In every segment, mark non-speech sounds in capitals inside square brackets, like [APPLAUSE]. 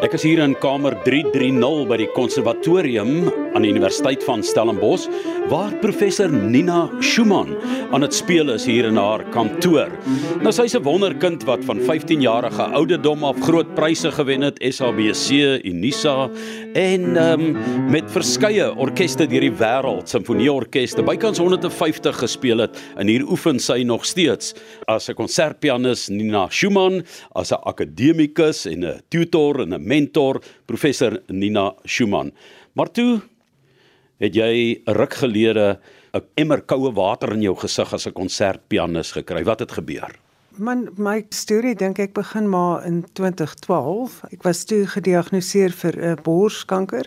Ek is hier in kamer 330 by die konservatorium aan die Universiteit van Stellenbosch waar professor Nina Schumann aan dit speel is hier in haar kantoor. Nou sy's 'n wonderkind wat van 15 jarige ouderdom af groot pryse gewen het, SABC, Unisa en um, met verskeie orkeste deur die wêreld, simfonieorkeste, bykans 150 gespeel het en hier oefen sy nog steeds as 'n konsertpianis Nina Schumann, as 'n akademikus en 'n tutor en 'n mentor, professor Nina Schumann. Maar toe het jy 'n ruk gelede 'n emmer koue water in jou gesig as 'n konsertpianis gekry. Wat het gebeur? Man, my storie dink ek begin maar in 2012. Ek was toe gediagnoseer vir 'n uh, borskanker.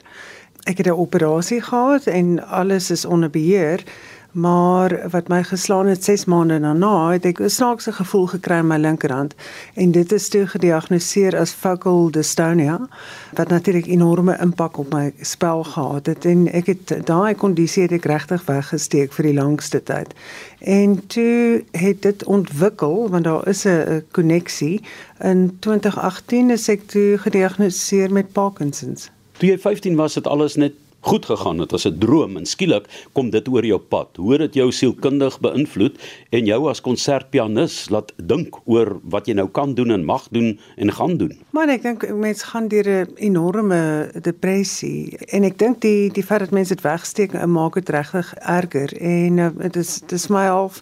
Ek het 'n operasie gehad en alles is onder beheer. Maar wat my geslaan het 6 maande daarna, het ek 'n snaakse gevoel gekry in my linkerhand en dit is toe gediagnoseer as focal dystonia wat natuurlik enorme impak op my spel gehad het en ek het daai kondisie het ek regtig weggesteek vir die langste tyd. En toe het dit ontwikkel want daar is 'n koneksie in 2018 is ek toe gediagnoseer met Parkinsons. Toe jy 15 was, het alles net goed gegaan het as 'n droom en skielik kom dit oor jou pad. Hoe dit jou sielkundig beïnvloed en jou as konsertpianis laat dink oor wat jy nou kan doen en mag doen en gaan doen. Maar ek dink mense gaan deur 'n enorme depressie en ek dink die die feit dat mense dit wegsteek maak dit regtig erger en dit is dit is my half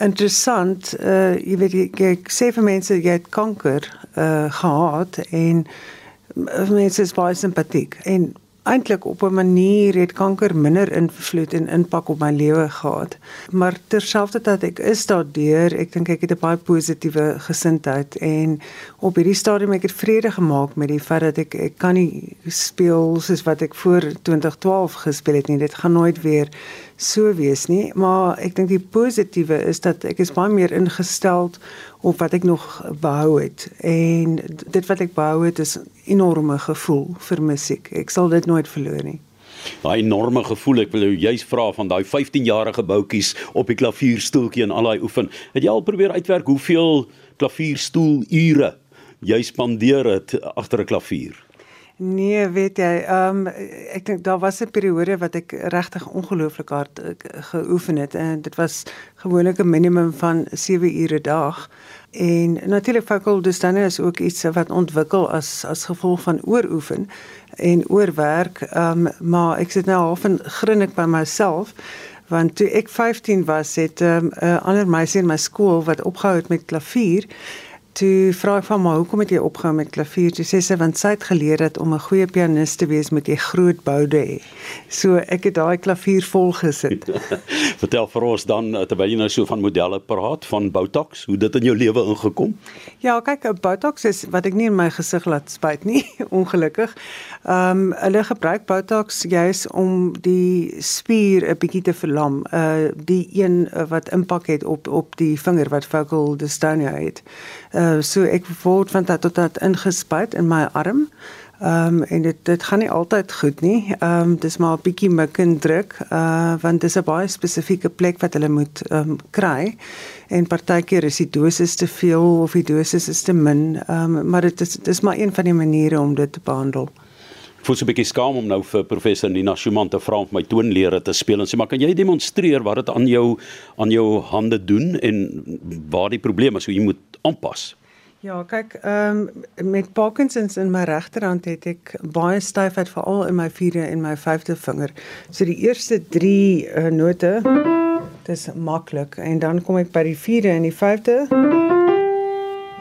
interessant uh jy weet ek, ek sê vir mense jy het kanker uh gehad en mense is baie simpatiek en eintlik op 'n manier het kanker minder invloed en impak op my lewe gehad. Maar terselfdertyd ek is daardeur, ek dink ek het 'n baie positiewe gesindheid en op hierdie stadium ek het vrede gemaak met die feit dat ek ek kan nie speel soos wat ek voor 2012 gespeel het nie. Dit gaan nooit weer so wees nie, maar ek dink die positiewe is dat ek is baie meer ingestel op wat ek nog behou het en dit wat ek behou het is enorme gevoel vir musiek. Ek sal dit nooit verloor nie. Daai enorme gevoel, ek wil jou juist vra van daai 15-jarige boutjies op die klavierstoeltjie en al daai oefen. Het jy al probeer uitwerk hoeveel klavierstoelure jy spandeer het agter 'n klavier? Nee, weet jy, ehm um, ek dink daar was 'n periode wat ek regtig ongelooflik hard uh, geoefen het en dit was gewoonlik 'n minimum van 7 ure 'n dag. En natuurlik focal dystonia is ook iets wat ontwikkel as as gevolg van ooroefen en oorwerk. Ehm um, maar ek sit nou half en grin ek by myself want toe ek 15 was het 'n um, ander meisie in my skool wat opgehou het met klavier toe vra ek van my hoekom het jy opgehou met klavier? Sy sê sy want sy het geleer dat om 'n goeie pianis te wees moet jy groot boude hê. So ek het daai klavier vol gesit. [LAUGHS] Vertel vir ons dan eh, terwyl jy nou so van modelle praat van Botox, hoe dit in jou lewe ingekom? Ja, kyk, eh, Botox is wat ek nie in my gesig laat spuit nie, [LAUGHS] ongelukkig. Ehm um, hulle gebruik Botox juis om die spier 'n bietjie te verlam. Uh die een wat impak het op op die vinger wat focal dystonia het. Uh Uh so ek word van dat tot dat ingespuit in my arm. Ehm um, en dit dit gaan nie altyd goed nie. Ehm um, dis maar 'n bietjie mik en druk uh want dis 'n baie spesifieke plek wat hulle moet ehm um, kry. En partykeer is die dosis te veel of die dosis is te min. Ehm um, maar dit is dis maar een van die maniere om dit te behandel. Ek voel so 'n bietjie skaam om nou vir professor Nina Schumann te vra om my toonlere te speel en sê maar kan jy demonstreer wat dit aan jou aan jou hande doen en waar die probleem is hoe jy moet aanpas? Ja, kyk, ehm um, met Parkinsons in my regterhand het ek baie styfheid veral in my vierde en my vyfde vinger. So die eerste 3 uh, eh, note dis maklik en dan kom ek by die vierde en die vyfde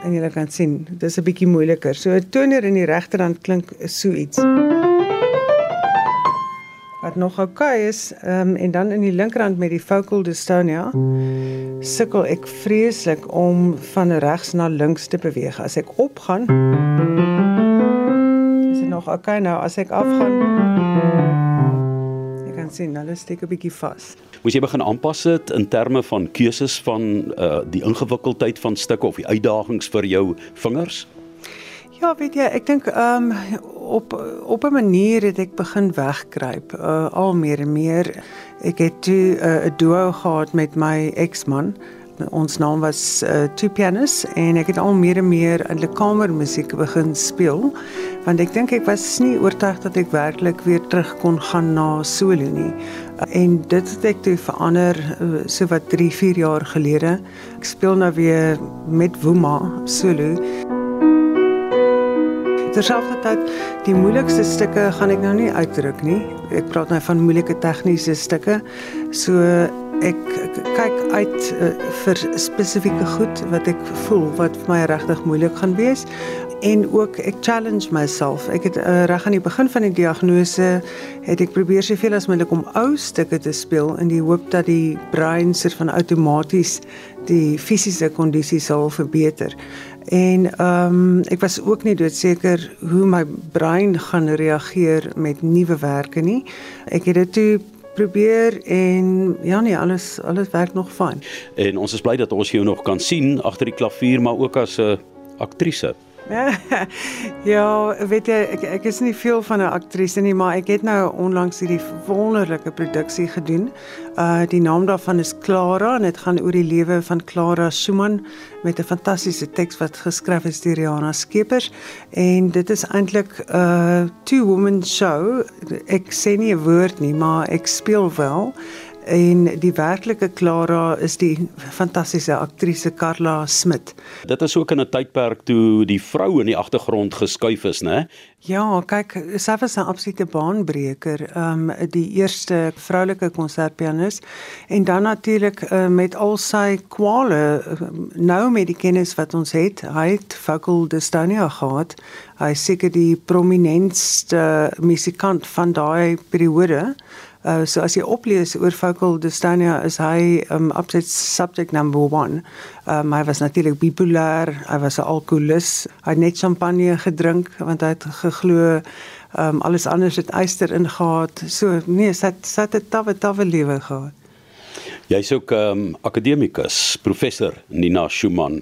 en jy kan sien, dis 'n bietjie moeiliker. So 'n toner in die regterhand klink so iets. Wat nog oukei okay is, ehm um, en dan in die linkerhand met die focal dystonia sukkel ek vreeslik om van regs na links te beweeg. As ek opgaan is dit nog oukei okay, nou as ek afgaan Jy kan sien, hulle steek 'n bietjie vas. Moes jy begin aanpas dit in terme van keuses van uh die ingewikkeldheid van stukke of die uitdagings vir jou vingers? Ja, weet jy, ek dink ehm um, op op 'n manier het ek begin wegkruip, uh, al meer en meer. Ek het toe 'n uh, duo gehad met my eksman, Ons naam was uh, Two Pianists en ek het al meer en meer eintlik kamermusiek begin speel want ek dink ek was nie oortuig dat ek werklik weer terug kon gaan na solo nie. En dit het ek toe verander so wat 3, 4 jaar gelede. Ek speel nou weer met Woema solo. Terselfdertyd die moeilikste stukke gaan ek nou nie uitdruk nie. Ek praat nou van moeilike tegniese stukke. So ek kyk uit uh, vir spesifieke goed wat ek voel wat vir my regtig moeilik gaan wees en ook ek challenge myself. Ek het uh, reg aan die begin van die diagnose het ek probeer soveel as moontlik om ou stukke te speel in die hoop dat die brein sit van outomaties die fisiese kondisie sal verbeter. En ehm um, ek was ook nie doodseker hoe my brein gaan reageer met nuwe werke nie. Ek het dit toe probeer en ja nee, alles alles werk nog fyn. En ons is bly dat ons jou nog kan sien agter die klavier maar ook as 'n aktrise. [LAUGHS] ja, weet jy, ek ek is nie veel van 'n aktrise nie, maar ek het nou onlangs hierdie wonderlike produksie gedoen. Uh die naam daarvan is Clara en dit gaan oor die lewe van Clara Schumann met 'n fantastiese teks wat geskryf is deur Rihanna Skeepers en dit is eintlik 'n uh, two woman show. Ek sê nie 'n woord nie, maar ek speel wel en die werklike Clara is die fantastiese aktrise Carla Smit. Dit is ook in 'n tydperk toe die vrou in die agtergrond geskuif is, né? Ja, kyk, sy was 'n absolute baanbreker, ehm um, die eerste vroulike konsertpianis en dan natuurlik uh, met al sy kwale nou met die kennis wat ons het, hy het vocal dystonia gehad. Hy seker die prominentste musikant van daai periode. Uh, so as jy oplees oor vocal dystonia is hy um absolute subject number 1. Um hy was natuurlik bipolêr, hy was 'n alkoholus. Hy het net champagne gedrink want hy het geglo um alles anders het eister ingehaat. So nee, sy sy het 'n tawwe tawwe lewe gehad. Jy's ook um akademikus, professor Nina Schumann.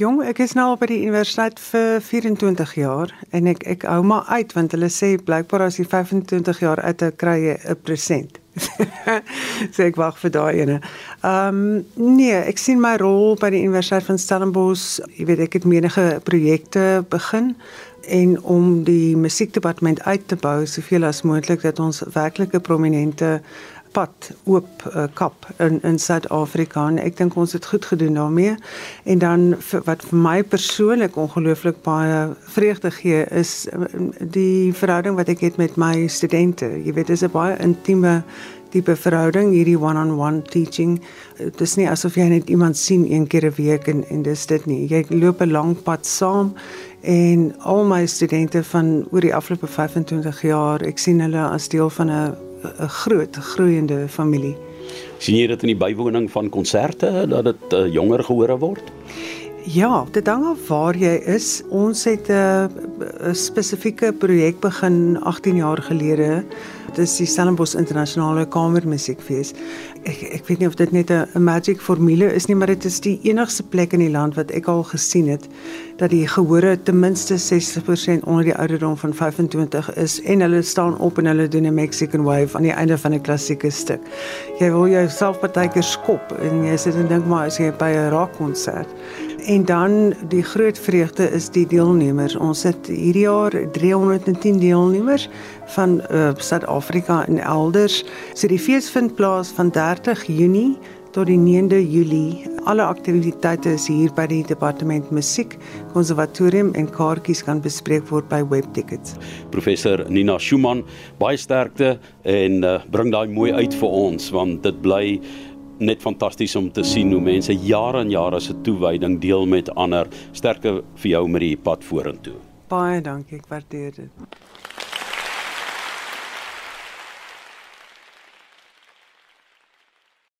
Jong, ek is nou al by die universiteit vir 24 jaar en ek ek hou maar uit want hulle sê blykbaar as jy 25 jaar uit kry jy 'n present. [LAUGHS] so ek wag vir daai ene. Ehm um, nee, ek sien my rol by die Universiteit van Stellenbosch, jy weet ek het menige projekte begin en om die musiekdepartement uit te bou soveel as moontlik dat ons werklike prominente pad oop uh, kap in in Suid-Afrika en ek dink ons het goed gedoen daarmee. En dan wat vir my persoonlik ongelooflik baie vreugde gee is uh, die verhouding wat ek het met my studente. Jy weet dis 'n baie intieme tipe verhouding hierdie one-on-one -on -one teaching. Dit is nie asof jy net iemand sien een keer 'n week en en dis dit nie. Jy loop 'n lang pad saam en al my studente van oor die afgelope 25 jaar, ek sien hulle as deel van 'n 'n groot groeiende familie. sien jy dit in die bywoning van konserte dat dit uh, jonger gehore word? Ja, dit hang af waar jy is. Ons het 'n uh, 'n spesifieke projek begin 18 jaar gelede. Dit is die Stellenbosch Internasionale Kamermusiekfees. Ek ek weet nie of dit net 'n magic formule is nie, maar dit is die enigste plek in die land wat ek al gesien het dat die gehore ten minste 60% onder die ouderdom van 25 is en hulle staan op en hulle doen 'n Mexican wave aan die einde van 'n klassieke stuk. Jy wil jouself partykeer skop en jy sit en dink maar as jy by 'n rockkonsert En dan die groot vreugde is die deelnemers. Ons het hierdie jaar 310 deelnemers van uh, Suid-Afrika en elders. So die fees vind plaas van 30 Junie tot die 9de Julie. Alle aktiwiteite is hier by die Departement Musiek Konservatorium en kaartjies kan bespreek word by Webtickets. Professor Nina Schumann, baie sterkte en uh, bring daai mooi uit vir ons want dit bly net fantasties om te sien hoe mense jare en jare se toewyding deel met ander. Sterkte vir jou met die pad vorentoe. Baie dankie, ek waardeer dit.